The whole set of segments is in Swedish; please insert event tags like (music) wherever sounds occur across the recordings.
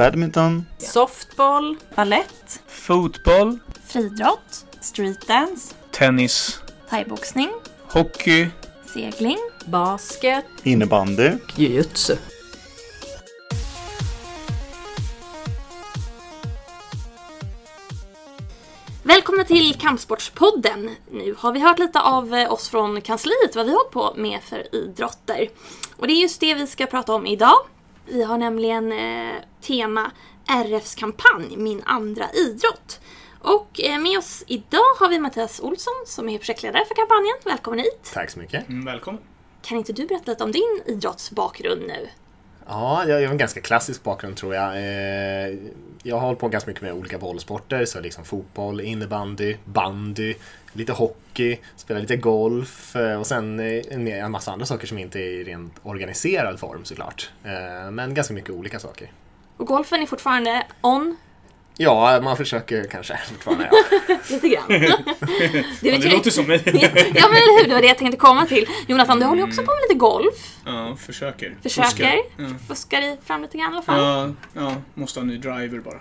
badminton, Softboll, ballett, Fotboll, friidrott, streetdance, tennis, thaiboxning, hockey, segling, basket, innebandy, Jujutsu. Välkomna till Kampsportspodden! Nu har vi hört lite av eh, oss från kansliet vad vi har hållit på med för idrotter. Och det är just det vi ska prata om idag. Vi har nämligen eh, tema RFs kampanj Min andra idrott. Och eh, med oss idag har vi Mattias Olsson som är projektledare för kampanjen. Välkommen hit! Tack så mycket. Mm, välkommen. Kan inte du berätta lite om din idrottsbakgrund nu? Ja, jag har en ganska klassisk bakgrund tror jag. Eh, jag har hållit på ganska mycket med olika bollsporter, så liksom fotboll, innebandy, bandy, lite hockey, spela lite golf eh, och sen eh, en massa andra saker som inte är i rent organiserad form såklart. Men ganska mycket olika saker. Och golfen är fortfarande on, Ja, man försöker kanske fortfarande. Ja. (laughs) lite grann. det, Ja, det jag- låter som mig. ja men eller hur, det var det jag tänkte komma till. Jonathan, du håller ju också på med lite golf. Ja, försöker. Försöker. Fuskar. Ja. Fuskar i fram lite grann i alla fall. Ja, ja, måste ha en ny driver bara.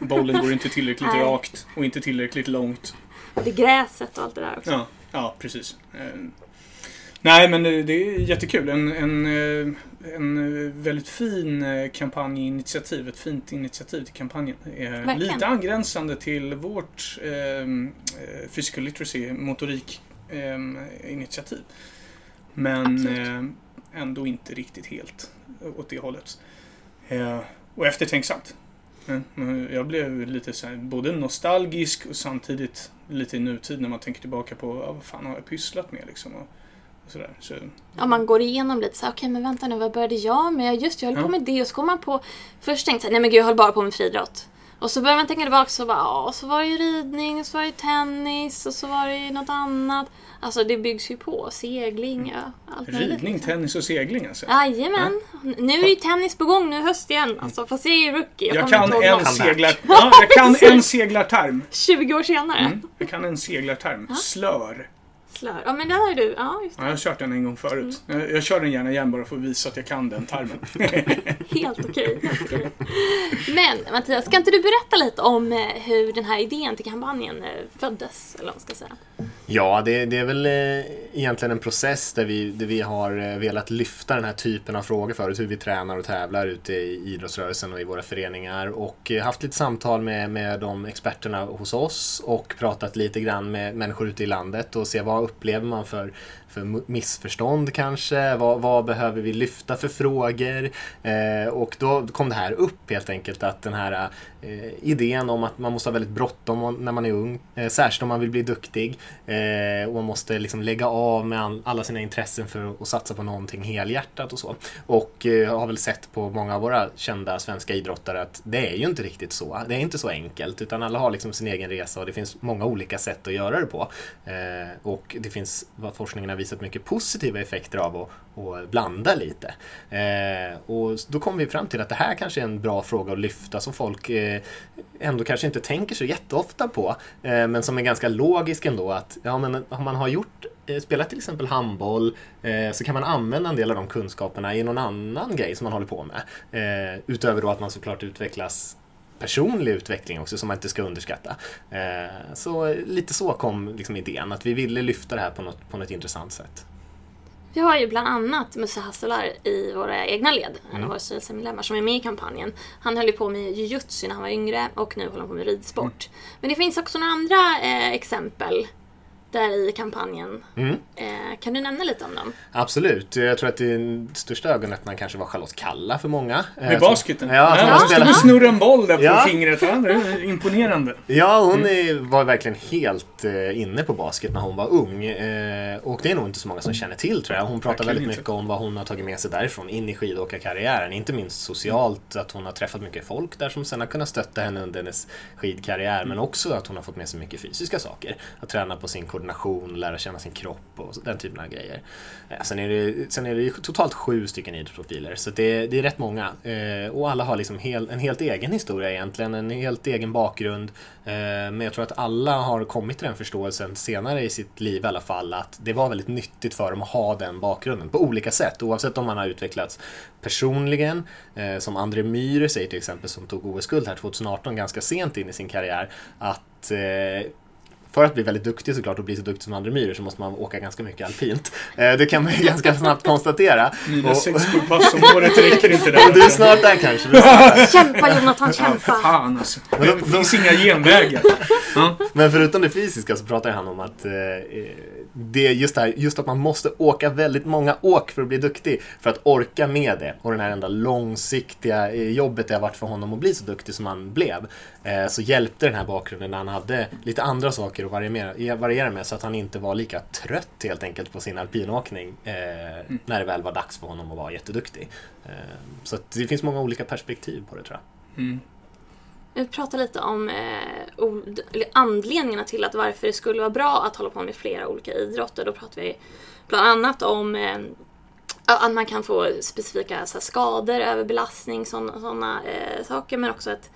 Bollen går inte tillräckligt rakt och inte tillräckligt långt. Det är gräset och allt det där också. Ja, ja precis. Eh, Nej, men det det är jättekul. En, en, eh, en eh, väldigt fin eh, kampanjinitiativ. Ett fint initiativ till kampanjen. Eh, Verkligen. Lite angränsande till vårt eh, eh, physical literacy, motorik eh, initiativ. Men eh, ändå inte riktigt helt åt det hållet. Eh, och eftertänksamt. Men, men Jag blev lite så här, både nostalgisk och samtidigt lite i nutid när man tänker tillbaka på ja, vad fan har jag pysslat med liksom. Och sådär. Så, Ja, man går igenom lite så okej men vänta nu, vad började jag med? Ja, Just jag höll på Ja. med det och så går man på... Först tänkte jag, nej men gud jag höll bara på med friidrott. Och så börjar man tänka tillbaka så bara, ja, så var det ju ridning, så var det ju tennis och så var det ju något annat. Alltså det byggs ju på, segling, ja, allt möjligt. ridning, liksom. tennis och segling alltså. Jajamän. Nu är ju tennis på gång, nu höst igen. Alltså, fast jag är ju rookie. Jag kommer kan en seglar... Ja, jag kan en seglarterm. 20 (laughs) år senare. Mm, jag kan en seglarterm. Slör. Slör. Ja men har ju du. Ja, just det. Ja, jag har kört den en gång förut. Jag, jag kör den gärna igen bara för att visa att jag kan den termen. (laughs) Helt okej. helt (laughs) okej. Men Mattias, ska inte du berätta lite om eh, hur den här idén till kampanjen eh, föddes? Eller vad ska säga. Ja, det, det är väl eh, egentligen en process där vi, där vi har velat lyfta den här typen av frågor förut. Hur vi tränar och tävlar ute i idrottsrörelsen och i våra föreningar. Och haft lite samtal med, med de experterna hos oss och pratat lite grann med människor ute i landet och se vad upplever man för, för missförstånd kanske? Vad, vad behöver vi lyfta för frågor? Eh, och då kom det här upp helt enkelt att den här eh, idén om att man måste ha väldigt bråttom när man är ung, eh, särskilt om man vill bli duktig. Eh, och man måste liksom lägga av med all, alla sina intressen för att, satsa på någonting helhjärtat och så. Och eh, har väl sett på många av våra kända svenska idrottare att det är ju inte riktigt så. Det är inte så enkelt utan alla har liksom sin egen resa och det finns många olika sätt att göra det på. Eh, och det finns vad forskningen har visat mycket positiva effekter av att, att blanda lite. Eh, och då kom vi fram till att det här kanske är en bra fråga att lyfta som folk eh, ändå kanske inte tänker så jätteofta på. Eh, men som är ganska logisk ändå att ja, men om man har gjort, eh, spelat till exempel handboll eh, så kan man använda en del av de kunskaperna i någon annan grej som man håller på med. Eh, utöver då att man såklart utvecklas personlig utveckling också som man inte ska underskatta. Eh, så lite så kom liksom idén, att vi ville lyfta det här på något, på något intressant sätt. Vi har ju bland annat Musse Hasselar i våra egna led, en av våra styrelsemedlemmar som är med i kampanjen. Han höll ju på med jujutsu när han var yngre och nu håller han på med ridsport. Men det finns också några andra eh, exempel där i kampanjen. Mm. Eh, kan du nämna lite om dem? Absolut. Jag tror att det största ögonöppnaren kanske var Charlotte Kalla för många. Eh, Med som- basketen. Ja, som ja, har spelat- Du snurrar en boll där på Ja. fingret. Imponerande. Ja, hon är, var verkligen helt eh, inne på basket när hon var ung. Eh, och det är nog inte så många som känner till tror jag. Hon pratar väldigt inte. mycket om vad hon har tagit med sig därifrån in i skidåkarkarriären. Inte minst socialt, att hon har träffat mycket folk där som sen har kunnat stötta henne under hennes skidkarriär. Men också att hon har fått med sig mycket fysiska saker. Att träna på sin koordination, lära känna sin kropp och den typen av grejer. Eh, sen, är det, sen är det totalt sju stycken idrottsprofiler, så det, det är rätt många. Eh, och alla har liksom hel, en helt egen historia egentligen, en helt egen bakgrund. Eh, men jag tror att alla har kommit till den förståelsen senare i sitt liv i alla fall, att det var väldigt nyttigt för dem att ha den bakgrunden på olika sätt, oavsett om man har utvecklats personligen, som André Myhre säger till exempel, som tog OS-guld här 2018 ganska sent in i sin karriär, att för att bli väldigt duktig såklart och bli så duktig som André Myhre så måste man åka ganska mycket alpint. Eh, det kan man ju (laughs) ganska snabbt konstatera. Mina sex pass om året räcker inte där. (laughs) Du är snart där kanske. (laughs) Kämpa Jonathan, kämpa! Fan alltså. Det finns inga genvägar. Men förutom det fysiska så pratar han om att eh, det är just, det här, just att man måste åka väldigt många åk för att bli duktig. För att orka med det. Och det här enda långsiktiga eh, jobbet det har varit för honom att bli så duktig som han blev. Eh, så hjälpte den här bakgrunden när han hade lite andra saker att variera, variera med. Så att han inte var lika trött helt enkelt på sin alpinåkning. Eh, mm. När det väl var dags för honom att vara jätteduktig. Eh, så det finns många olika perspektiv på det tror jag. Mm. Vi pratar lite om eh, anledningarna till att varför det skulle vara bra att hålla på med flera olika idrotter. Då pratar vi bland annat om eh, att man kan få specifika så här, skador, överbelastning, sådana eh, saker. Men också att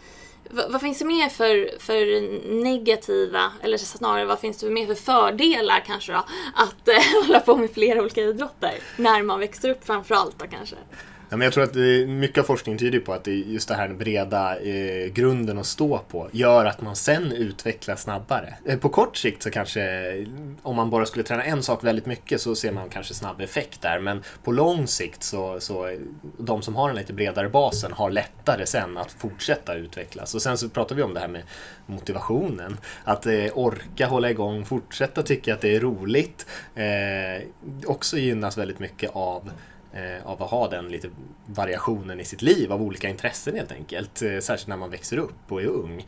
vad, vad, finns det mer för, för negativa, eller snarare vad finns det mer för fördelar kanske då, att eh, (laughs) hålla på med flera olika idrotter när man växer upp framförallt då kanske? Ja, men jag tror att eh, mycket av forskningen tyder på att det just det här breda eh, grunden att stå på gör att man sen utvecklas snabbare. Eh, på kort sikt så kanske, om man bara skulle träna en sak väldigt mycket så ser man kanske snabb effekt där. Men på lång sikt så, så de som har den lite bredare basen har lättare sen att fortsätta utvecklas. Och sen så pratar vi om det här med motivationen. Att eh, orka hålla igång, fortsätta tycka att det är roligt. Eh, också gynnas väldigt mycket av Eh, av att ha den lite variationen i sitt liv av olika intressen helt enkelt. Eh, särskilt när man växer upp och är ung.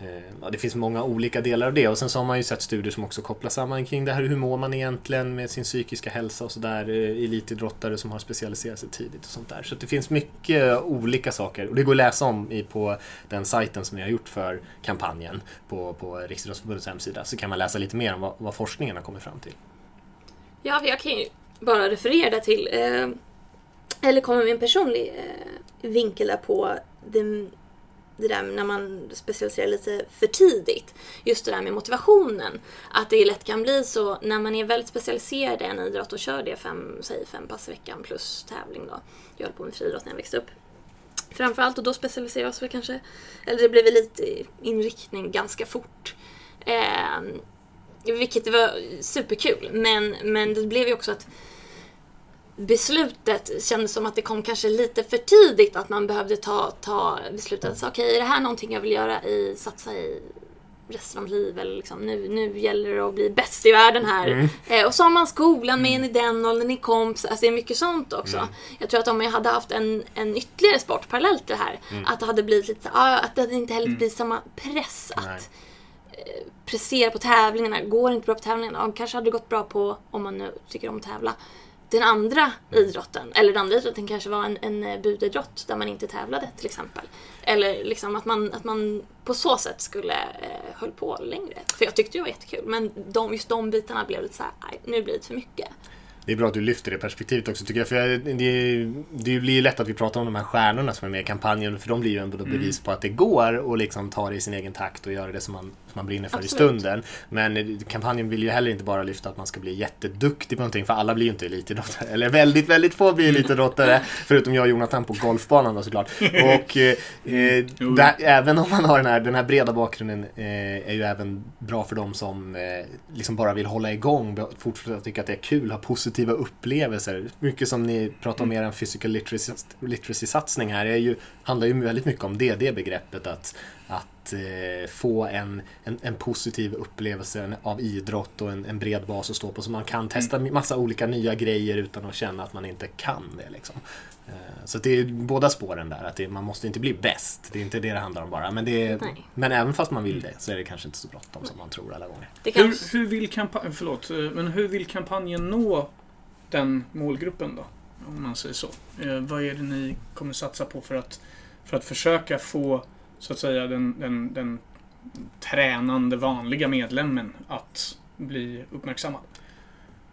Eh, ja, det finns många olika delar av det och sen så har man ju sett studier som också kopplar samman kring det här hur mår man egentligen med sin psykiska hälsa och sådär. Eh, elitidrottare som har specialiserat sig tidigt och sånt där. Så det finns mycket olika saker och det går att läsa om i, på den sajten som jag har gjort för kampanjen på, på Riksidrottsförbundets hemsida så kan man läsa lite mer om vad, vad forskningen har kommit fram till. Ja, jag kan ju bara referera till eh eller kommer med en personlig eh, vinkel där på det, det där när man specialiserar lite för tidigt. Just det där med motivationen. Att det lätt kan bli så när man är väldigt specialiserad i en idrott och kör det fem, säg fem pass i veckan plus tävling då. Jag höll på med friidrott när jag växte upp. Framförallt och då specialiserar oss väl kanske, eller det blev väl lite inriktning ganska fort. Eh, vilket var superkul men, men det blev ju också att beslutet kändes som att det kom kanske lite för tidigt att man behövde ta, ta beslutet. Okej, okay, är det här någonting jag vill göra i, satsa i resten av livet? Eller liksom, nu, nu gäller det att bli bäst i världen här. Mm. Eh, och så har man skolan med en i den åldern, ni kompis. Alltså det är mycket sånt också. Mm. Jag tror att om jag hade haft en, en ytterligare sport parallellt till det här. Mm. Att det hade blivit lite, ah, att det inte heller mm. blir samma press att Nej. Eh, prestera på tävlingarna. Går inte bra på tävlingarna, ja, kanske hade det gått bra på, om man nu tycker om att tävla, den andra idrotten, eller den andra idrotten kanske var en, en eh, budidrott där man inte tävlade till exempel. Eller liksom att man, att man på så sätt skulle eh, höll på längre. För jag tyckte det var jättekul men de, just de bitarna blev lite såhär, nu blir det för mycket. Det är bra att du lyfter det perspektivet också tycker jag. För det, det blir lätt att vi pratar om de här stjärnorna som är med i kampanjen. För de blir ju ändå mm. bevis på att det går att liksom ta det i sin egen takt och göra det som man, man brinner för Absolut. i stunden. Men kampanjen vill ju heller inte bara lyfta att man ska bli jätteduktig på någonting. För alla blir ju inte elitidrottare. (laughs) Eller väldigt, väldigt få blir elitidrottare. (laughs) förutom jag och Jonathan på golfbanan då såklart. (laughs) Och eh, eh där, även om man har den här, den här breda bakgrunden eh, är ju även bra för de som eh, liksom bara vill hålla igång. Fortsätta tycka att det är kul, ha positiva upplevelser. Mycket som ni pratar om i er physical literacy-satsning här är ju, handlar ju väldigt mycket om det, det begreppet att, att eh, få en, en, en, positiv upplevelse av idrott och en, en, bred bas att stå på så man kan testa mm. massa olika nya grejer utan att känna att man inte kan det. Liksom. Eh, så det är båda spåren där, att det, man måste inte bli bäst. Det är inte det det handlar om bara. Men, det men även fast man vill det så är det kanske inte så bråttom som man tror alla gånger. Hur, hur, vill kampanjen, förlåt, eh, men hur vill kampanjen nå den målgruppen då? Om man säger så. Eh, vad är det ni kommer satsa på för att, för att försöka få så att säga den, den, den tränande vanliga medlemmen att bli uppmärksammad.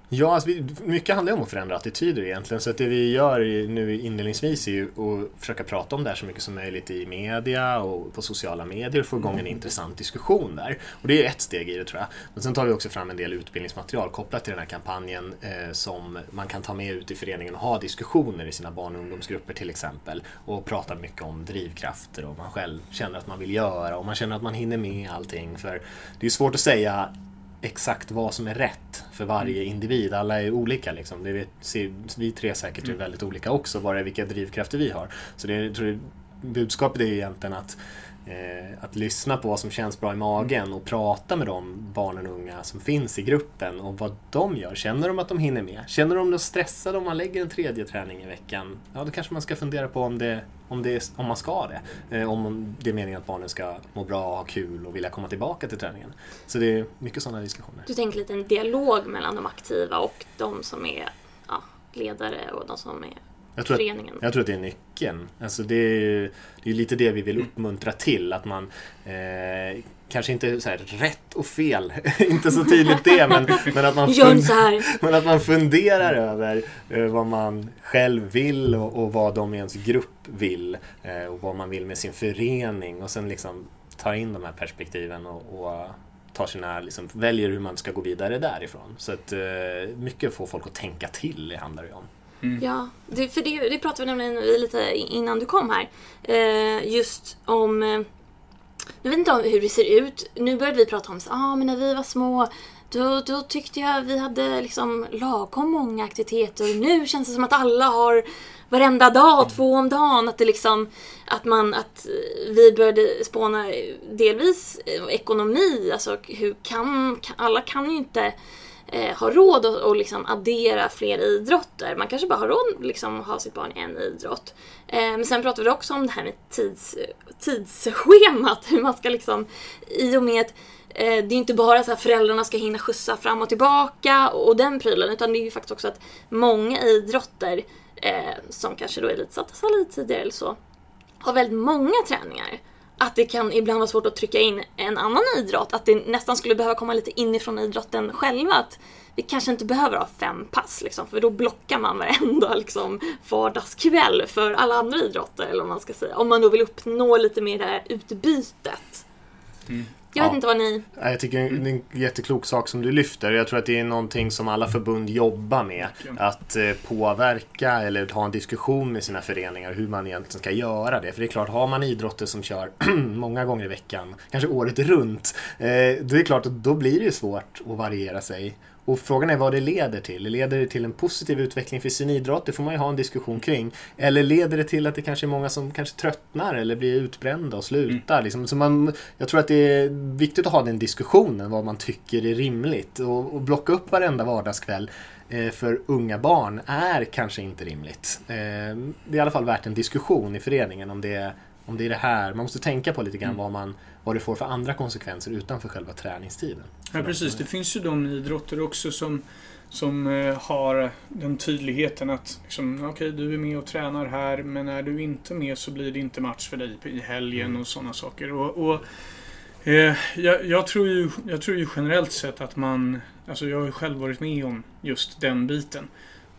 Ja, alltså mycket handlar om att förändra attityder egentligen. Så att det vi gör nu inledningsvis är ju att försöka prata om det här så mycket som möjligt i media och på sociala medier och få igång en intressant diskussion där. Och det är ett steg i det tror jag. Men sen tar vi också fram en del utbildningsmaterial kopplat till den här kampanjen eh, som man kan ta med ut i föreningen och ha diskussioner i sina barn och ungdomsgrupper till exempel. Och prata mycket om drivkrafter och man själv känner att man vill göra och man känner att man hinner med allting. För det är svårt att säga exakt vad som är rätt för varje mm. individ. Alla är olika liksom. Det vet, vi tre säkert är mm. väldigt olika också, bara vilka drivkrafter vi har. Så det, jag tror budskapet är egentligen att eh, att lyssna på vad som känns bra i magen och prata med de barnen och unga som finns i gruppen och vad de gör. Känner de att de hinner med? Känner de sig stressade om man lägger en tredje träning i veckan? Ja, då kanske man ska fundera på om, det, om, det, om man ska det. Eh, om det är meningen att barnen ska må bra, ha kul och vilja komma tillbaka till träningen. Så det är mycket sådana diskussioner. Du tänker lite en dialog mellan de aktiva och de som är ja, ledare och de som är jag tror, att, jag tror att det är nyckeln. Alltså det, är, det är lite det vi vill uppmuntra till. Att man eh, kanske inte så här, rätt och fel, (laughs) inte så tydligt det, men, men, att man (laughs) men att man funderar över eh, vad man själv vill och, och, vad de i ens grupp vill. Eh, och vad man vill med sin förening och sen liksom tar in de här perspektiven och, och tar sina, liksom, väljer hur man ska gå vidare därifrån. Så att eh, mycket får folk att tänka till, det handlar det om. Mm. Ja, det, för det, det pratade vi nämligen lite innan du kom här. Eh, just om... Eh, jag vet inte hur det ser ut. Nu började vi prata om att ah, men när vi var små då, då tyckte jag vi hade liksom lagom många aktiviteter. Nu känns det som att alla har varenda dag, två om dagen. Att det liksom, att man, att vi började spåna delvis ekonomi. Alltså hur kan, alla kan ju inte eh, har råd att och liksom addera fler idrotter. Man kanske bara har råd att liksom, ha sitt barn i en idrott. Eh, men sen pratar vi också om det här med tids, tidsschemat. Hur man ska liksom, i och med att eh, det är inte bara så att föräldrarna ska hinna skjutsa fram och tillbaka och den prylen. Utan det är ju faktiskt också att många idrotter eh, som kanske då är satta lite tidigare eller så har väldigt många träningar att det kan ibland vara svårt att trycka in en annan idrott. Att det nästan skulle behöva komma lite inifrån idrotten själva. Att vi kanske inte behöver ha fem pass liksom, för då blockar man varenda liksom, vardagskväll för alla andra idrotter. Eller vad man ska säga. Om man då vill uppnå lite mer det här utbytet. Mm. Jag vet ja. inte vad ni... Jag tycker det är en jätteklok sak som du lyfter. Jag tror att det är någonting som alla förbund jobbar med. Att eh, påverka eller ha en diskussion med sina föreningar hur man egentligen ska göra det. För det är klart, har man idrotter som kör (clears throat) många gånger i veckan, kanske året runt, eh, då är det klart att då blir det svårt att variera sig. Och frågan är vad det leder till. Leder det till en positiv utveckling för sin idrott? Det får man ju ha en diskussion kring. Eller leder det till att det kanske är många som kanske tröttnar eller blir utbrända och slutar? Mm. Liksom, så man, jag tror att det är viktigt att ha den diskussionen, vad man tycker är rimligt. Och, och blocka upp varenda vardagskväll eh, för unga barn är kanske inte rimligt. Eh, det är i alla fall värt en diskussion i föreningen om det, om det är det här. Man måste tänka på lite grann mm. vad man vad det får för andra konsekvenser utanför själva träningstiden. Ja, precis. Det finns ju de idrotter också som, som eh, har den tydligheten att liksom, okej, okay, du är med och tränar här, men är du inte med så blir det inte match för dig i helgen mm. och sådana saker. Och, och eh, jag, jag, tror ju, jag tror ju generellt sett att man, alltså jag har ju själv varit med om just den biten.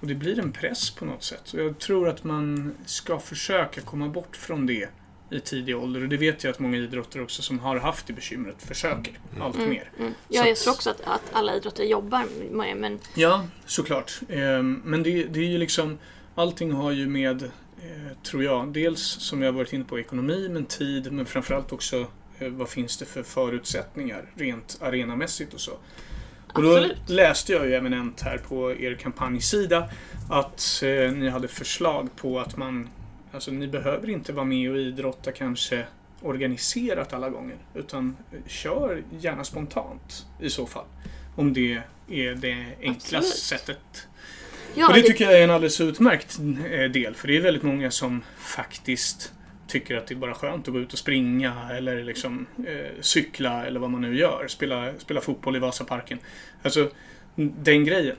Och det blir en press på något sätt. Och jag tror att man ska försöka komma bort från det i tidig ålder. Och det vet jag att många idrotter också som har haft det bekymret försöker mm. allt mm. mer. Mm. Ja, jag tror också att, att alla idrotter jobbar med det. Men... Ja, såklart. Ehm, men det, det är ju liksom Allting har ju med, eh, tror jag, dels som jag varit inne på ekonomi, men tid, men framförallt också eh, vad finns det för förutsättningar rent arenamässigt och så. Och då Absolut. läste jag ju eminent här på er kampanjsida att eh, ni hade förslag på att man Alltså ni behöver inte vara med och idrotta kanske organiserat alla gånger. Utan kör gärna spontant i så fall. Om det är det enklaste sättet. Ja, och det, det tycker jag är en alldeles utmärkt eh, del. För det är väldigt många som faktiskt tycker att det är bara skönt att gå ut och springa eller liksom eh, cykla eller vad man nu gör. Spela, spela fotboll i Vasaparken. Alltså den grejen.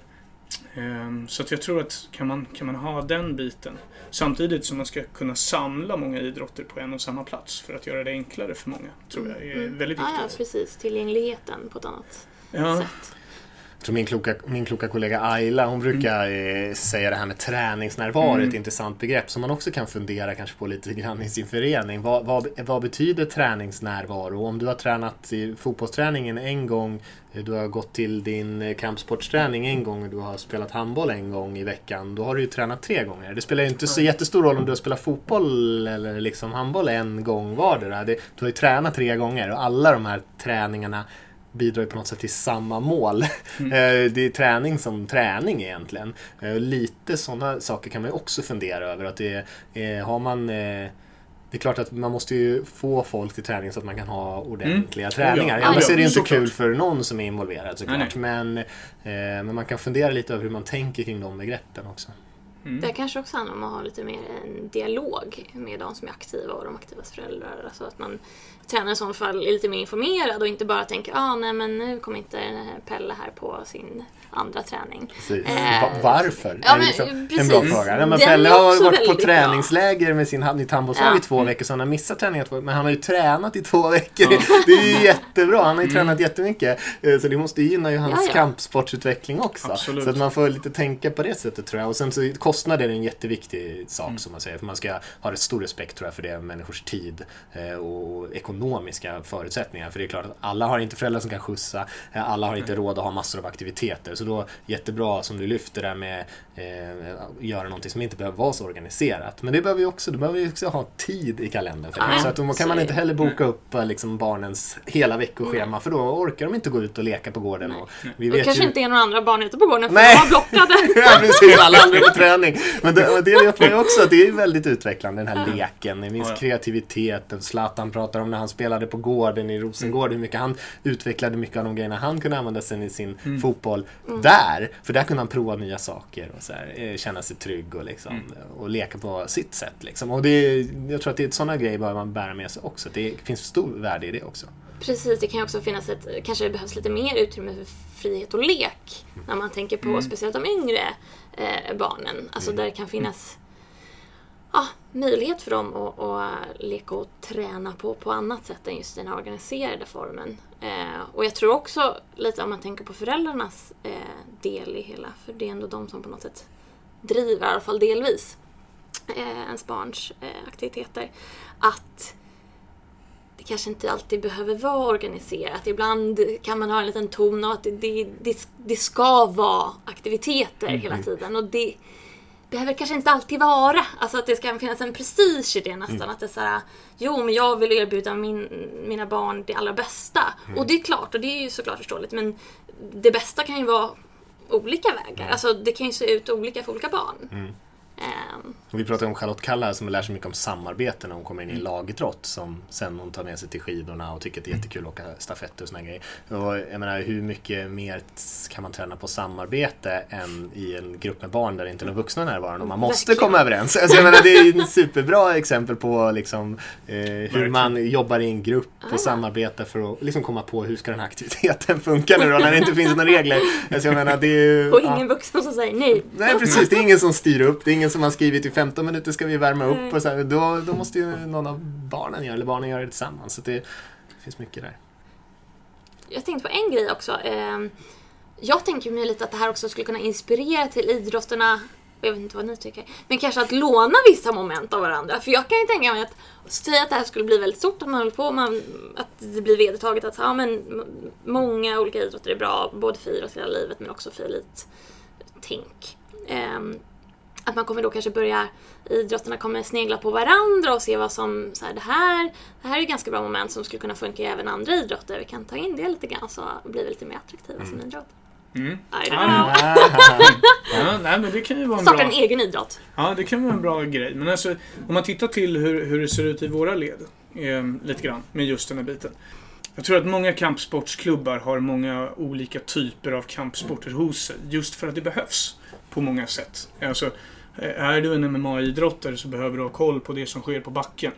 Um, så jag tror att kan man, kan man ha den biten Samtidigt som man ska kunna samla många idrotter på en och samma plats för att göra det enklare för många. tror jag är mm. väldigt viktigt. Ja, ja, precis. Tillgängligheten på ett annat ja. sätt. Jag tror min kloka, min kloka kollega Ayla, hon brukar mm. säga det här med träningsnärvaro, mm. ett intressant begrepp som man också kan fundera kanske på lite grann i sin förening. Vad, vad, vad betyder träningsnärvaro? Om du har tränat i fotbollsträningen en gång, du har gått till din kampsportsträning en gång och du har spelat handboll en gång i veckan, då har du ju tränat tre gånger. Det spelar ju inte så jättestor roll om du har spelat fotboll eller liksom handboll en gång vardera. Du har ju tränat tre gånger och alla de här träningarna bidrar ju på något sätt till samma mål. Mm. (laughs) Eh, det är träning som träning egentligen. Eh, lite sådana saker kan man ju också fundera över. Att det är, har man eh, det är klart att man måste ju få folk till träning så att man kan ha ordentliga mm. träningar. Oh, ja. Annars är det inte kul för någon som är involverad såklart. Nej, nej. Men, eh, men man kan fundera lite över hur man tänker kring de begreppen också. Mm. Det kanske också handlar om att ha lite mer en dialog med de som är aktiva och de aktivas föräldrar. Alltså att man tränaren i så fall är lite mer informerad och inte bara tänker ah, nej men nu kommer inte Pelle här på sin andra träning. Eh, Varför? Ja, men, liksom en bra fråga. Nej, men Pelle har varit på träningsläger med sin hand i ja. i två veckor så han har missat träningen men han har ju tränat i två veckor. Ja. (laughs) Det är ju jättebra. Han har ju mm. tränat jättemycket. Eh, så det måste gynna ju hans ja, ja. kampsportsutveckling också. Absolut. Så att man får lite tänka på det sättet tror jag. Och sen så kostnader är en jätteviktig sak mm. som man säger. För man ska ha stor respekt tror jag för det, människors tid eh, och ekonomiska förutsättningar. För det är klart att alla har inte föräldrar som kan skjutsa. Eh, alla har inte råd att ha massor av aktiviteter. Så då jättebra som du lyfter där med eh, göra någonting som inte behöver vara så organiserat. Men det behöver ju också, du behöver också ha tid i kalendern för det. Ah, så att då kan man inte heller boka upp eh, liksom, barnens hela veckoschema Nej. för då orkar de inte gå ut och leka på gården. Och vi vet kanske ju... inte är några andra barn ute på gården för Nej. de har blockade. (laughs) ja, precis, (laughs) alla andra på träning. Men det, det vet man ju också att det är väldigt utvecklande den här leken. Det finns kreativiteten. Zlatan pratar om när han spelade på gården i Rosengård, mm. hur mycket han utvecklade mycket av de grejerna han kunde använda sen i sin mm. fotboll. Mm. Där, för där kunde han prova nya saker och så här, eh, känna sig trygg och, liksom, mm. och leka på sitt sätt. Liksom. Och det, jag tror att det är sådana grejer behöver man bära med sig också. Det finns stor värde i det också. Precis, det kan ju också finnas ett, kanske det behövs lite mer utrymme för frihet och lek. Mm. När man tänker på mm. speciellt de yngre eh, barnen. Alltså mm. där det kan finnas ja, möjlighet för dem att, att leka och träna på, på annat sätt än just den organiserade formen. Eh, och jag tror också lite om man tänker på föräldrarnas eh, del i hela, för det är ändå de som på något sätt driver, i alla fall delvis, eh, ens barns eh, aktiviteter. Att det kanske inte alltid behöver vara organiserat. Ibland kan man ha en liten ton av att det, det, det, det ska vara aktiviteter mm. hela tiden. Och det, behöver kanske inte alltid vara. Alltså att det ska finnas en prestige i det nästan. Mm. Att det är såhär, jo men jag vill erbjuda min, mina barn det allra bästa. Mm. Och det är klart, och det är ju såklart förståeligt. Men det bästa kan ju vara olika vägar. Mm. Alltså det kan ju se ut olika för olika barn. Um, vi pratade om Charlotte Kalla som lär sig mycket om samarbete när hon kommer in i lagidrott som sen hon tar med sig till skidorna och tycker att det är jättekul att åka stafett och såna grejer. Och jag menar, hur mycket mer kan man träna på samarbete än i en grupp med barn där det inte är några vuxna närvarande och man måste komma överens. Alltså, jag menar, det är ett superbra exempel på liksom, eh, hur man jobbar i en grupp och ah. samarbetar för att liksom, komma på hur ska den här aktiviteten funka nu då när det inte finns några regler. Alltså, jag menar, det är, och ingen ja. vuxen som säger nej. Nej precis, det är ingen som styr upp. Det är ingen som har skrivit i 15 minuter ska vi värma upp och så här, då, då måste ju någon av barnen göra eller barnen göra det tillsammans. Så det, finns mycket där. Jag tänkte på en grej också. Ehm, jag tänker mig lite att det här också skulle kunna inspirera till idrotterna jag vet inte vad ni tycker. Men kanske att låna vissa moment av varandra. För jag kan ju tänka mig att säga att det här skulle bli väldigt stort, att man håller på med att det blir vedertaget att ja, men, många olika idrotter är bra, både för idrott hela livet men också för elittänk. Um, att man kommer då kanske börja, idrotterna kommer snegla på varandra och se vad som, så här, det här, det här är ganska bra moment som skulle kunna funka i även andra idrotter. Vi kan ta in det lite grann så blir vi lite mer attraktiva mm. som idrott. Mm. I don't know. ja, nej, men det kan ju vara en Starta bra... en egen idrott. Ja, det kan vara en bra grej. Men alltså, om man tittar till hur, hur det ser ut i våra led, eh, lite grann, med just den här biten. Jag tror att många kampsportsklubbar har många olika typer av kampsporter hos sig, just för att det behövs på många sätt. Alltså, Eh, är du en MMA-idrottare så behöver du ha koll på det som sker på backen.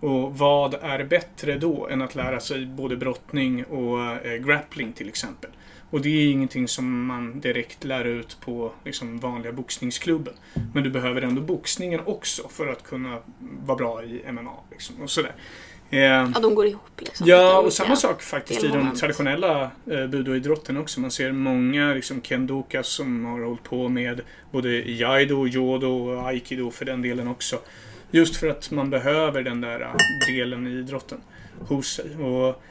Och vad är bättre då än att lära sig både brottning och eh, grappling till exempel? Och det är ingenting som man direkt lär ut på liksom, vanliga boxningsklubben. Men du behöver ändå boxningen också för att kunna vara bra i MMA. Liksom, och sådär. Eh, Ja, de går ihop liksom. Ja, och samma sak faktiskt i de traditionella eh, budoidrotten också. Man ser många liksom, kendokas som har hållit på med både jaido, jodo och aikido för den delen också. Just för att man behöver den där eh, delen i idrotten hos sig. Och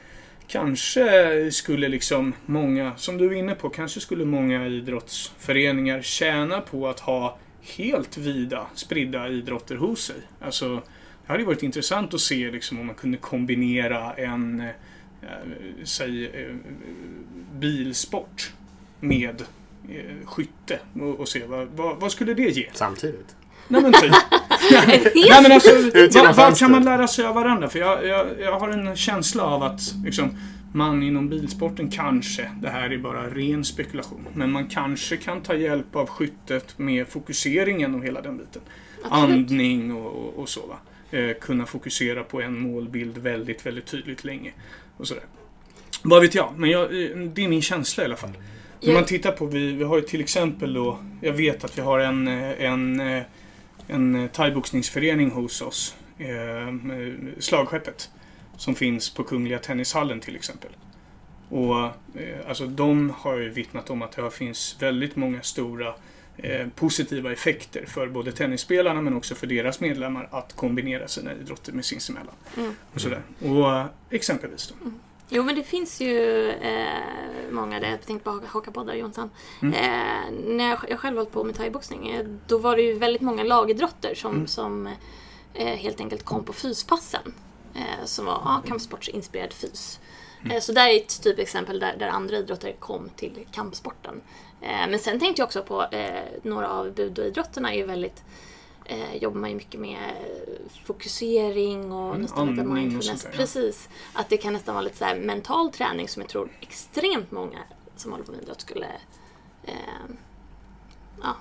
kanske skulle liksom många, som du är inne på, kanske skulle många idrottsföreningar tjäna på att ha helt vida spridda idrotter hos sig. Alltså, det hade varit intressant att se liksom, om man kunde kombinera en eh, säg, eh, bilsport med eh, skytte och, och se vad, vad, vad skulle det ge? Samtidigt. Nej men typ. (laughs) Nej men alltså, vad, vad kan man lära sig av varandra? För jag, jag, jag har en känsla av att liksom, man inom bilsporten kanske, det här är bara ren spekulation, men man kanske kan ta hjälp av skyttet med fokuseringen och hela den biten. Absolut. Andning och, och, och så va. Eh, kunna fokusera på en målbild väldigt, väldigt tydligt länge. Och sådär. Vad vet jag, men jag, eh, det är min känsla i alla fall. Om Ja. man tittar på, vi, vi har ju till exempel då, jag vet att vi har en, eh, en, eh, en thaiboxningsförening hos oss, eh, Slagskeppet, som finns på Kungliga Tennishallen till exempel. Och eh, alltså de har ju vittnat om att det finns väldigt många stora positiva effekter för både tennisspelarna men också för deras medlemmar att kombinera sina idrotter med sinsemellan. Mm. Och sådär. Och eh, exempelvis då. Jo, men det finns ju eh, många där. Jag tänkte bara haka på där Jonsson. Mm. Eh, när jag, jag själv hållit på med thaiboxning, eh, då var det ju väldigt många lagidrotter som, Mm. som eh, helt enkelt kom på fyspassen. Eh, som var ah, kampsportsinspirerad fys. Mm. Så där är ett typexempel där, där andra idrotter kom till kampsporten. Eh, men sen tänkte jag också på eh, några av budoidrotterna är ju väldigt jobbar man ju mycket med fokusering och Mm, nästan lite mindfulness. där, ja. Precis. Att det kan nästan vara lite så mental träning som jag tror extremt många som håller på med idrott skulle eh, ja,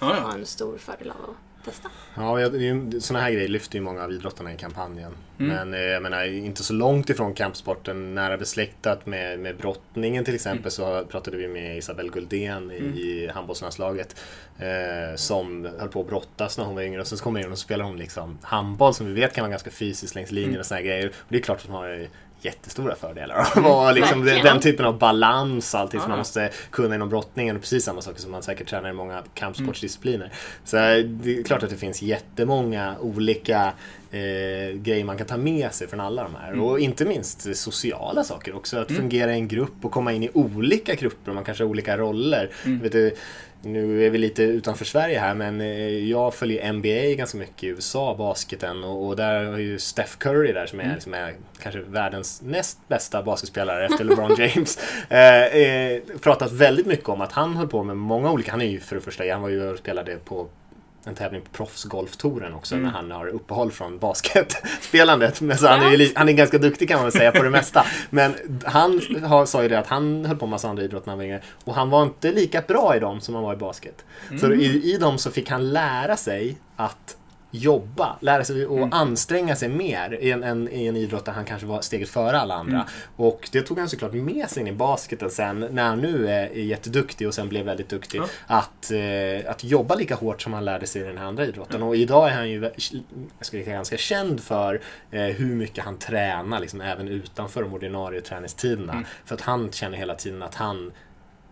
Ja, ha ja. en stor fördel av testa. Ja, såna här grejer lyfter ju många av idrottarna i kampanjen. Mm. Men eh, jag menar, inte så långt ifrån kampsporten, nära besläktat med, med brottningen till exempel, Mm. så pratade vi med Isabelle Guldén i handbollslandslaget eh, som höll på att brottas när hon var yngre och sen så kommer hon in och spelar hon liksom handboll som vi vet kan vara ganska fysiskt längs linjen Mm. och här grejer. Och det är klart att hon har jättestora fördelar av vara liksom Verkligen. den typen av balans och allting som man måste kunna inom brottningen. Och precis samma saker som man säkert tränar i många kampsportsdiscipliner. Så eh, det är klart att det finns jättemånga olika eh, grejer man kan ta med sig från alla de här. Mm. Och inte minst sociala saker också. Att Mm. fungera i en grupp och komma in i olika grupper och man kanske har olika roller. Mm. Vet du, nu är vi lite utanför Sverige här men eh, jag följer NBA ganska mycket i USA, basketen. Och, och där har ju Steph Curry där som är, Mm. som är kanske världens näst bästa basketspelare efter LeBron (laughs) James. Eh, eh, pratat väldigt mycket om att han höll på med många olika, han är ju för det första, han var ju och spelade på en tävling på proffsgolftouren också Mm. när han har uppehåll från basketspelandet. Men så han, är ju, han är ganska duktig kan man säga på det mesta. Men han har, sa ju det att han höll på med massa andra idrott när han var yngre. Och han var inte lika bra i dem som han var i basket. Så Mm. i, i dem så fick han lära sig att jobba, lära sig att Mm. anstränga sig mer i en, en, i en idrott där han kanske var steget före alla andra. Mm. Och det tog han såklart med sig in i basketen sen när han nu är, jätteduktig och sen blev väldigt duktig. Ja. Att, eh, att jobba lika hårt som han lärde sig i den här andra idrotten. Och idag är han ju jag skulle säga, ganska känd för eh, hur mycket han tränar liksom, även utanför de ordinarie träningstiderna. Mm. För att han känner hela tiden att han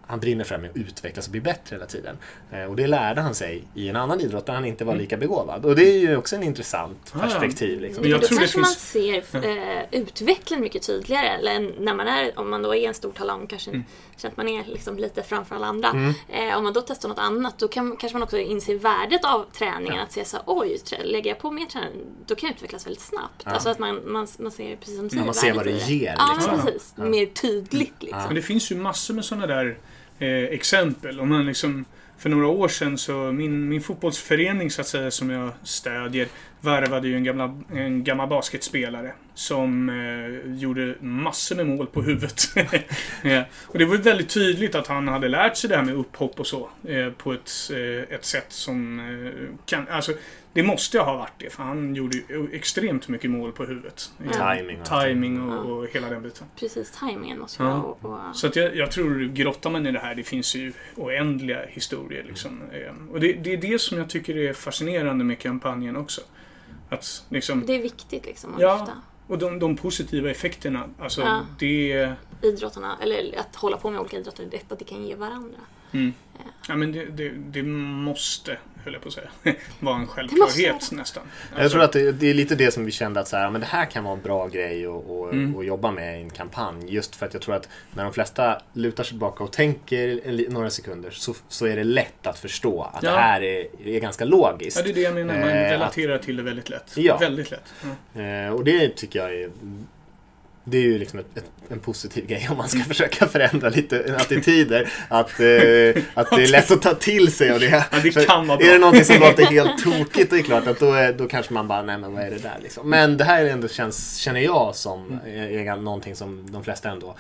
han brinner för det med att utvecklas och bli bättre hela tiden. Eh, och det lärde han sig i en annan idrott där han inte var Mm. lika begåvad. Och det är ju också en intressant Ja, ja. perspektiv. Liksom. Men jag då tror det kanske man finns- ser eh, utvecklingen mycket tydligare. Eller när man är, om man då är en stor talang, kanske Mm. känner att man är liksom lite framför alla andra. Mm. Eh, om man då testar något annat, då kan, kanske man också inser värdet av träningen. Att se så oj, lägger jag på mer träning, då kan jag utvecklas väldigt snabbt. Ja. Alltså att man, man, man ser precis som du säger, man ser vad det ger, Ja, liksom. men precis. Ja. Mer tydligt liksom. Ja. Men det finns ju massor med sådana där eh, exempel. Om man liksom, för några år sedan så min, min fotbollsförening så att säga som jag stödjer värvade ju en, gamla, en gammal basketspelare som eh, gjorde massor med mål på huvudet. (laughs) ja. Och det var väldigt tydligt att han hade lärt sig det här med upphopp och så eh, på ett, eh, ett sätt som eh, kan, alltså det måste ha varit det för han gjorde ju extremt mycket mål på huvudet. Ja. Timing. Timing och, Ja. och hela den biten. Precis, tajmingen måste Ja. vara och, Så att jag, jag tror, grottar man i det här, det finns ju oändliga historier. Liksom. Eh, Och det, det är det som jag tycker är fascinerande med kampanjen också. Att liksom, Det är viktigt liksom att Ja. lyfta. Och de, de positiva effekterna, alltså Ja. det... Idrottarna, eller att hålla på med olika idrotter, att det kan ge varandra. Mm. Ja, men det, det, det måste, höll jag på att säga, (laughs) vara en självklarhet nästan. Jag Alltså, tror att det, det är lite det som vi kände att så här, men det här kan vara en bra grej att, att, Mm. att jobba med i en kampanj. Just för att jag tror att när de flesta lutar sig tillbaka och tänker några sekunder så, så är det lätt att förstå att Ja. det här är, är ganska logiskt. Ja, det är det jag menar. Man Eh, relaterar till det väldigt lätt. Ja. Väldigt lätt. Eh, och det tycker jag är det är ju liksom ett, ett, en positiv grej om man ska (laughs) försöka förändra lite attityder. Att, eh, att det är lätt att ta till sig av det. (laughs) Ja, det kan vara bra. Är det någonting som låter helt tokigt, det är klart att då, är, då kanske man bara, nej men vad är det där liksom. Men det här är ändå känns, känner jag som är, är någonting som de flesta ändå eh,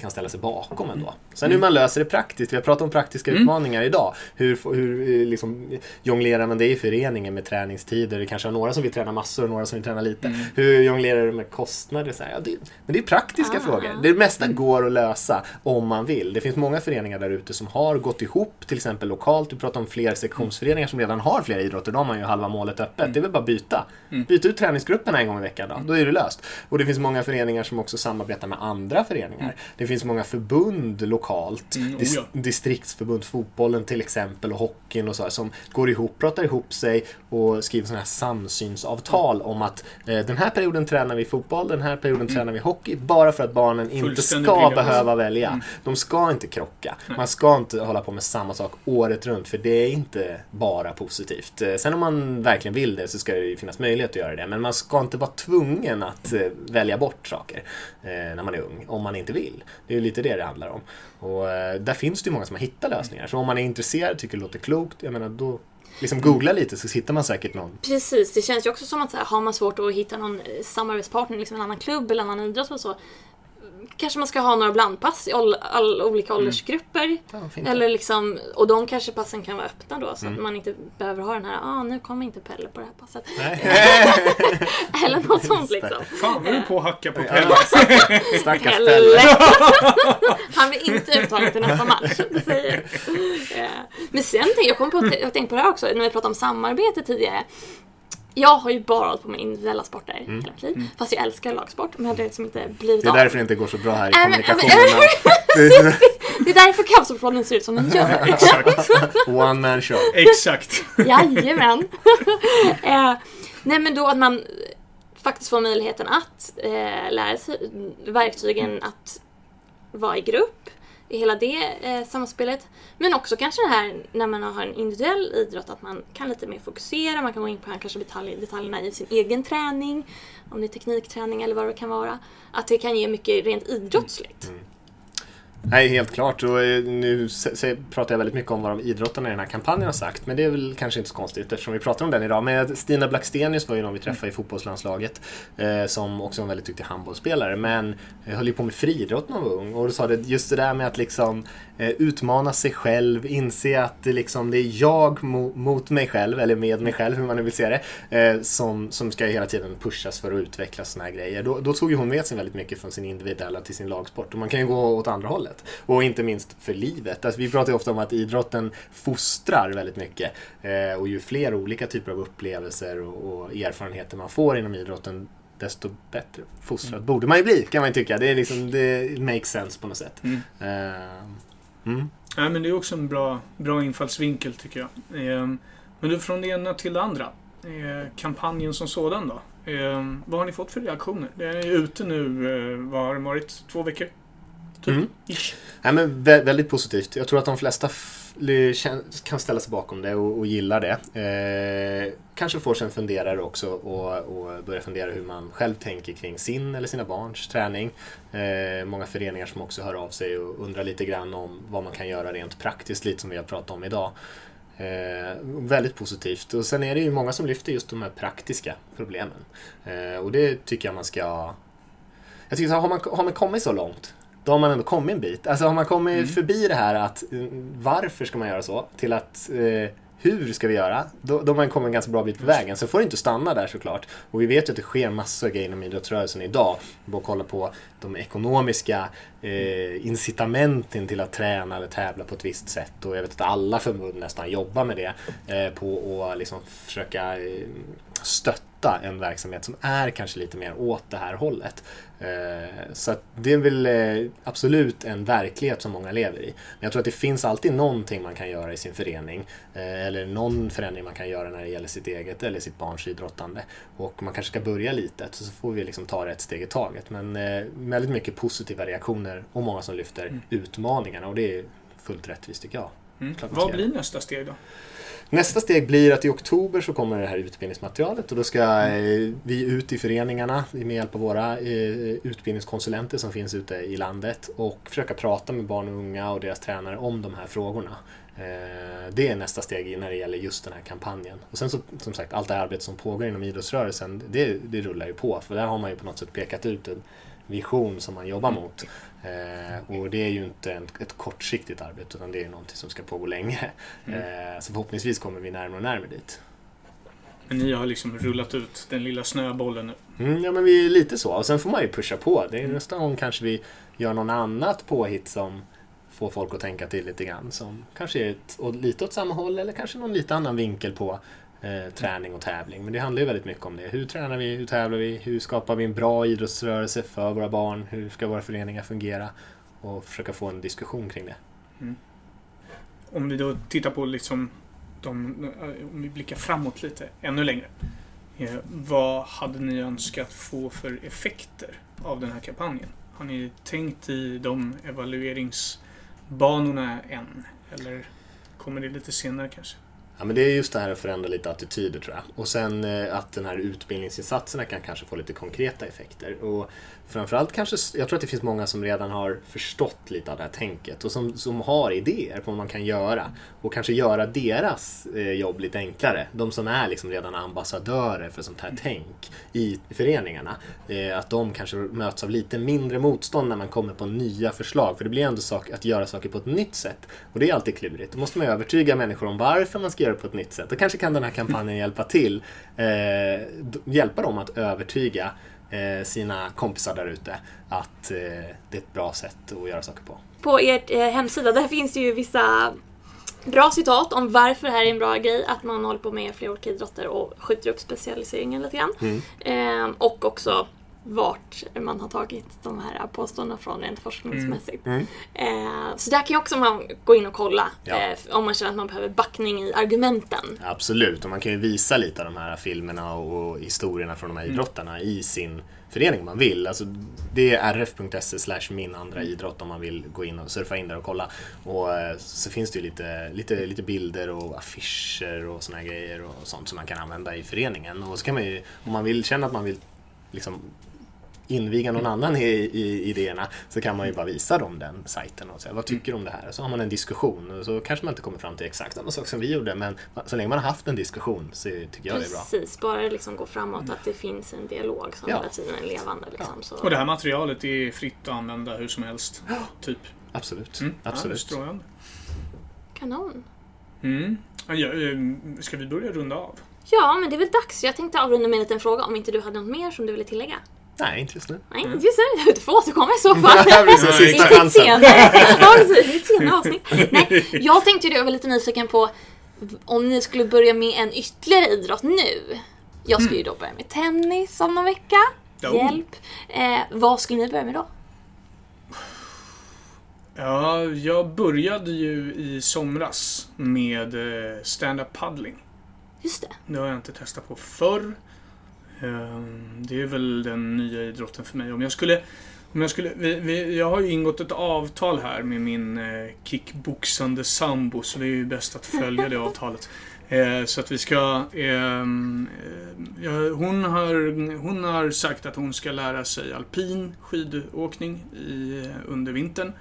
kan ställa sig bakom ändå. Sen hur man löser det praktiskt, vi har pratat om praktiska Mm. utmaningar idag. Hur, hur eh, liksom, jonglerar man det i föreningen med träningstider? Det kanske har några som vill träna massor och några som vill träna lite. Mm. Hur jonglerar du med kostnader? Så här, ja, det, men det är praktiska Ah. frågor. Det mesta går att lösa om man vill. Det finns många föreningar där ute som har gått ihop, till exempel lokalt. Du pratar om fler sektionsföreningar som redan har flera idrotter. Då har man ju halva målet öppet. Det är väl bara byta. Mm. Byta ut träningsgrupperna en gång i veckan då. Då är det löst. Och det finns många föreningar som också samarbetar med andra föreningar. Det finns många förbund lokalt. Mm, oh Dis- ja. distriktsförbund, fotbollen till exempel och hockeyn och så här, som går ihop, pratar ihop sig och skriver sådana här samsynsavtal om att eh, den här perioden tränar vi fotboll, den här perioden tränar vi hockey, bara för att barnen inte ska behöva välja. Mm. De ska inte krocka. Man ska inte hålla på med samma sak året runt, för det är inte bara positivt. Eh, Sen om man verkligen vill det så ska det ju finnas möjlighet att göra det, men man ska inte vara tvungen att eh, välja bort saker eh, när man är ung, om man inte vill. Det är ju lite det det handlar om. Och eh, där finns det ju många som har hittat lösningar. Så om man är intresserad, tycker det låter klokt, jag menar då liksom googla lite så hittar man säkert någon. Precis, det känns ju också som att så här, har man svårt att hitta någon eh, samarbetspartner, liksom en annan klubb eller en annan idrott och så. Kanske man ska ha några blandpass i all, all, olika åldersgrupper. Ja, fint. Eller liksom, och de kanske passen kan vara öppna då så Mm. att man inte behöver ha den här, ah nu kommer inte Pelle på det här passet. Nej. (laughs) Eller något sånt liksom. Fan vad du är på att hacka på Ja, Pelle. (laughs) Stackars Pelle! Pelle. (laughs) Han blir inte uttagen till nästa match. Eh, Men sen tänkte jag, kom på, jag tänkte på det här också, när vi pratade om samarbete tidigare. Jag har ju bara hållit på med individuella sporter hela mitt liv. Fast jag älskar lagsport, men det har liksom inte blivit Det är av. därför det inte går så bra här i Nej, men- kommunikationerna. (laughs) Det är därför kampsportpodden ser ut som den gör. (laughs) Exakt. One man show. Exakt. Jajamän. (laughs) eh, nej men då att man faktiskt får möjligheten att eh, lära sig verktygen att vara i grupp, i hela det eh, samspelet. Men också kanske det här när man har en individuell idrott att man kan lite mer fokusera, man kan gå in på kanske detalj, detaljerna i sin egen träning, om det är teknikträning eller vad det kan vara. Att det kan ge mycket rent idrottsligt. Nej, helt klart. Och eh, nu pratar jag väldigt mycket om vad de idrottarna i den här kampanjen har sagt. Men det är väl kanske inte så konstigt eftersom vi pratar om den idag. Men Stina Blackstenius var ju någon vi träffade i fotbollslandslaget. Eh, som också var en väldigt duktig handbollsspelare. Men eh, höll ju på med friidrott när hon var ung. Och då sa det just det där med att liksom eh, utmana sig själv. Inse att det, liksom, det är jag mo- mot mig själv, eller med mig själv, hur man nu vill se det. Eh, som, som ska hela tiden pushas för att utveckla såna här grejer. Då, då tog ju hon med sig väldigt mycket från sin individuella till sin lagsport. Och man kan ju gå åt andra hållet. Och inte minst för livet. Alltså, vi pratar ju ofta om att idrotten fostrar väldigt mycket. Eh, och ju fler olika typer av upplevelser och, och erfarenheter man får inom idrotten desto bättre fostrad borde man ju bli kan man ju tycka. Det, är liksom, det makes sense på något sätt. Mm. Eh, mm. Nej, men det är också en bra, bra infallsvinkel tycker jag. Ehm, Men du, från det ena till det andra. Eh, Kampanjen som sådan då? Ehm, Vad har ni fått för reaktioner? Det är ute nu, eh, vad har det varit? Två veckor? Typ? Mm. Nej, men vä- väldigt positivt. Jag tror att de flesta kan ställa sig bakom det och, och gillar det. Eh, kanske får sig en funderare också och, och börja fundera hur man själv tänker kring sin eller sina barns träning. Eh, många föreningar som också hör av sig och undrar lite grann om vad man kan göra rent praktiskt, lite som vi har pratat om idag. Eh, väldigt positivt. Och sen är det ju många som lyfter just de här praktiska problemen. Eh, och det tycker jag man ska... Jag tycker så har man, har man kommit så långt då har man ändå kommit en bit. Alltså har man kommit Mm. förbi det här att mm, varför ska man göra så till att eh, hur ska vi göra? Då, då har man kommit en ganska bra bit på vägen. Så får det inte stanna där såklart. Och vi vet ju att det sker massor av grejer inom idrottsrörelsen idag. Bara kolla på de ekonomiska eh, incitamenten till att träna eller tävla på ett visst sätt. Och jag vet att alla förbund nästan jobbar med det. Eh, på att liksom försöka eh, stötta en verksamhet som är kanske lite mer åt det här hållet. Eh, så det är väl eh, absolut en verklighet som många lever i. Men jag tror att det finns alltid någonting man kan göra i sin förening. eh, Eller någon förändring man kan göra när det gäller sitt eget eller sitt barns idrottande. Och man kanske ska börja litet så får vi liksom ta det ett steg i taget. Men väldigt mycket positiva reaktioner och många som lyfter utmaningarna och det är fullt rättvist tycker jag. Mm. Vad blir nästa steg då? Nästa steg blir att i oktober så kommer det här utbildningsmaterialet och då ska eh, vi ut i föreningarna med hjälp av våra eh, utbildningskonsulenter som finns ute i landet och försöka prata med barn och unga och deras tränare om de här frågorna. Eh, Det är nästa steg när det gäller just den här kampanjen. Och sen så, som sagt, allt det här arbetet som pågår inom idrottsrörelsen, det, det rullar ju på. För där har man ju på något sätt pekat ut en vision som man jobbar mot. Eh, och det är ju inte en, ett kortsiktigt arbete utan det är någonting som ska pågå länge. Eh, så förhoppningsvis kommer vi närmare och närmare dit. Men ni har liksom rullat ut den lilla snöbollen nu. Mm, ja men vi är lite så. Och sen får man ju pusha på. Det är nästa gång kanske vi gör någon annat påhitt som får folk att tänka till lite grann. Som kanske är ett, lite åt samma håll eller kanske någon lite annan vinkel på eh, träning och tävling. Men det handlar ju väldigt mycket om det. Hur tränar vi? Hur tävlar vi? Hur skapar vi en bra idrottsrörelse för våra barn? Hur ska våra föreningar fungera? Och försöka få en diskussion kring det. Mm. Om vi då tittar på liksom de, eh, om vi blickar framåt lite, ännu längre. Eh, vad hade ni önskat få för effekter av den här kampanjen? Har ni tänkt i de evalueringsbanorna än? Eller kommer det lite senare kanske? Ja, men det är just det här att förändra lite attityder tror jag. Och sen eh, att den här utbildningsinsatserna kan kanske få lite konkreta effekter. Och framförallt kanske, jag tror att det finns många som redan har förstått lite av det här tänket och som, som har idéer på vad man kan göra. Och kanske göra deras eh, jobb lite enklare. De som är liksom redan ambassadörer för sånt här tänk i föreningarna. Eh, att de kanske möts av lite mindre motstånd när man kommer på nya förslag. För det blir ändå sak, att göra saker på ett nytt sätt. Och det är alltid klurigt. Då måste man övertyga människor om varför man ska det på ett nytt sätt. Och kanske kan den här kampanjen hjälpa till. Eh, hjälpa dem att övertyga eh, sina kompisar där ute att eh, det är ett bra sätt att göra saker på. På er eh, hemsida, där finns det ju vissa bra citat om varför det här är en bra grej. Att man håller på med flera olika idrotter och skjuter upp specialiseringen lite grann. Mm. Eh, och också vart man har tagit de här påståendena från rent forskningsmässigt. Mm. Eh, så där kan ju också man gå in och kolla Ja. eh, om man känner att man behöver backning i argumenten. Absolut, och man kan ju visa lite av de här filmerna och historierna från de här idrottarna i sin förening om man vill. Alltså, det är rf.se slash min andra idrott om man vill gå in och surfa in där och kolla. Och eh, så finns det ju lite, lite, lite bilder och affischer och såna här grejer och sånt som man kan använda i föreningen. Och så kan man ju, om man vill känna att man vill liksom inviga någon annan i, i idéerna så kan man ju bara visa dem den sajten och säga vad tycker du om det här? Så har man en diskussion och så kanske man inte kommer fram till exakt samma sak som vi gjorde men så länge man har haft en diskussion så tycker jag det är bra. Precis, bara det liksom går framåt att det finns en dialog som Ja. hela tiden är levande. Liksom, så. Och det här materialet är fritt att använda hur som helst. Typ. Absolut. Mm. Ja, Absolut. strålande. Kanon. Mm. Ja, ska vi börja runda av? Ja, men det är väl dags. Jag tänkte avrunda med en liten fråga om inte du hade något mer som du ville tillägga? Nej, inte just nu. Nej, inte just nu. Du får återkomma i så fall. (laughs) Precis, I sista ett chansen. senare, (laughs) i senare avsnitt. Nej, jag tänkte ju det, jag var lite nyfiken på om ni skulle börja med en ytterligare idrott nu. Jag ska ju då börja med tennis om någon vecka. Oh. Hjälp. Eh, vad skulle ni börja med då? Ja, jag började ju i somras med eh, stand-up paddling. Just det. Det har jag inte testat på förr. Ehm, det är väl den nya idrotten för mig. Om jag skulle... Om jag, skulle vi, vi, jag har ju ingått ett avtal här med min eh, kickboxande sambo så det är ju bäst att följa det avtalet. (laughs) Eh, så att vi ska... Ehm, eh, hon, har, hon har sagt att hon ska lära sig alpin skidåkning i, eh, under vintern.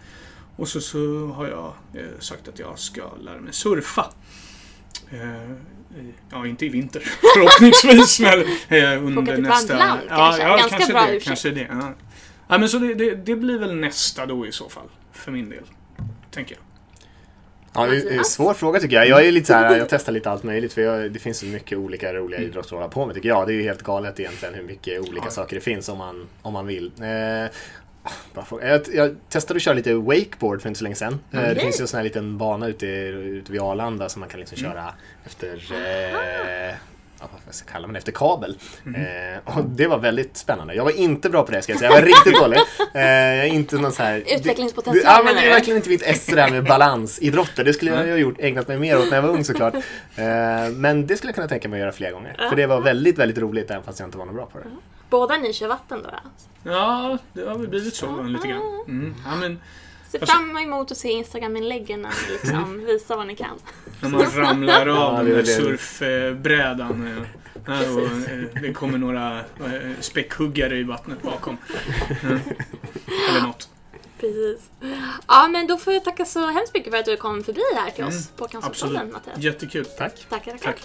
Och så, så har jag sagt att jag ska lära mig surfa. Ja, inte i vinter (laughs) förhoppningsvis, men eh, under till nästa... land, ja, kanske. ja, Ganska kanske bra det. för Kanske det ja. Ja, men så det, det, det blir väl nästa då i så fall, för min del. Tänker jag. Ja, det är svår fråga tycker jag. Jag är lite så här, jag testar lite allt möjligt för jag, det finns så mycket olika roliga Mm. idrotter att hålla på med tycker jag. Det är ju helt galet egentligen hur mycket olika Ja. saker det finns om man, om man vill. Eh. Jag, jag testade att köra lite wakeboard för inte så länge sedan. Eh, det finns ju en sån här liten bana ute, ute vid Arlanda som man kan liksom Mm. köra efter eh, ja, vad ska kalla man det, efter kabel. Eh, och det var väldigt spännande. Jag var inte bra på det ska jag säga, jag var riktigt dålig. (laughs) Eh, jag är inte någon så här... Utvecklingspotential, Ja, men det är verkligen inte mitt esse det här med balansidrotter. Det skulle jag ha gjort, ägnat mig mer åt när jag var ung såklart. (laughs) Eh, men det skulle jag kunna tänka mig att göra fler gånger. För det var väldigt, väldigt roligt även fast jag inte var någon bra på det. Båda ni kör vatten då? Ja, det har väl blivit så lite grann. Mm. Ja, men Ser Alltså- fram emot att se Instagram-inläggen när ni liksom visar vad ni kan. när man ramlar (laughs) Ja, av det. surfbrädan. eh, Och eh, det kommer några eh, späckhuggare i vattnet bakom. Mm. Eller något. Precis. Ja, men då får jag tacka så hemskt mycket för att du kom förbi här till oss på Absolut. Cancerpodden, Mattias. Jättekul. Tack. Tackar, tackar. Tack.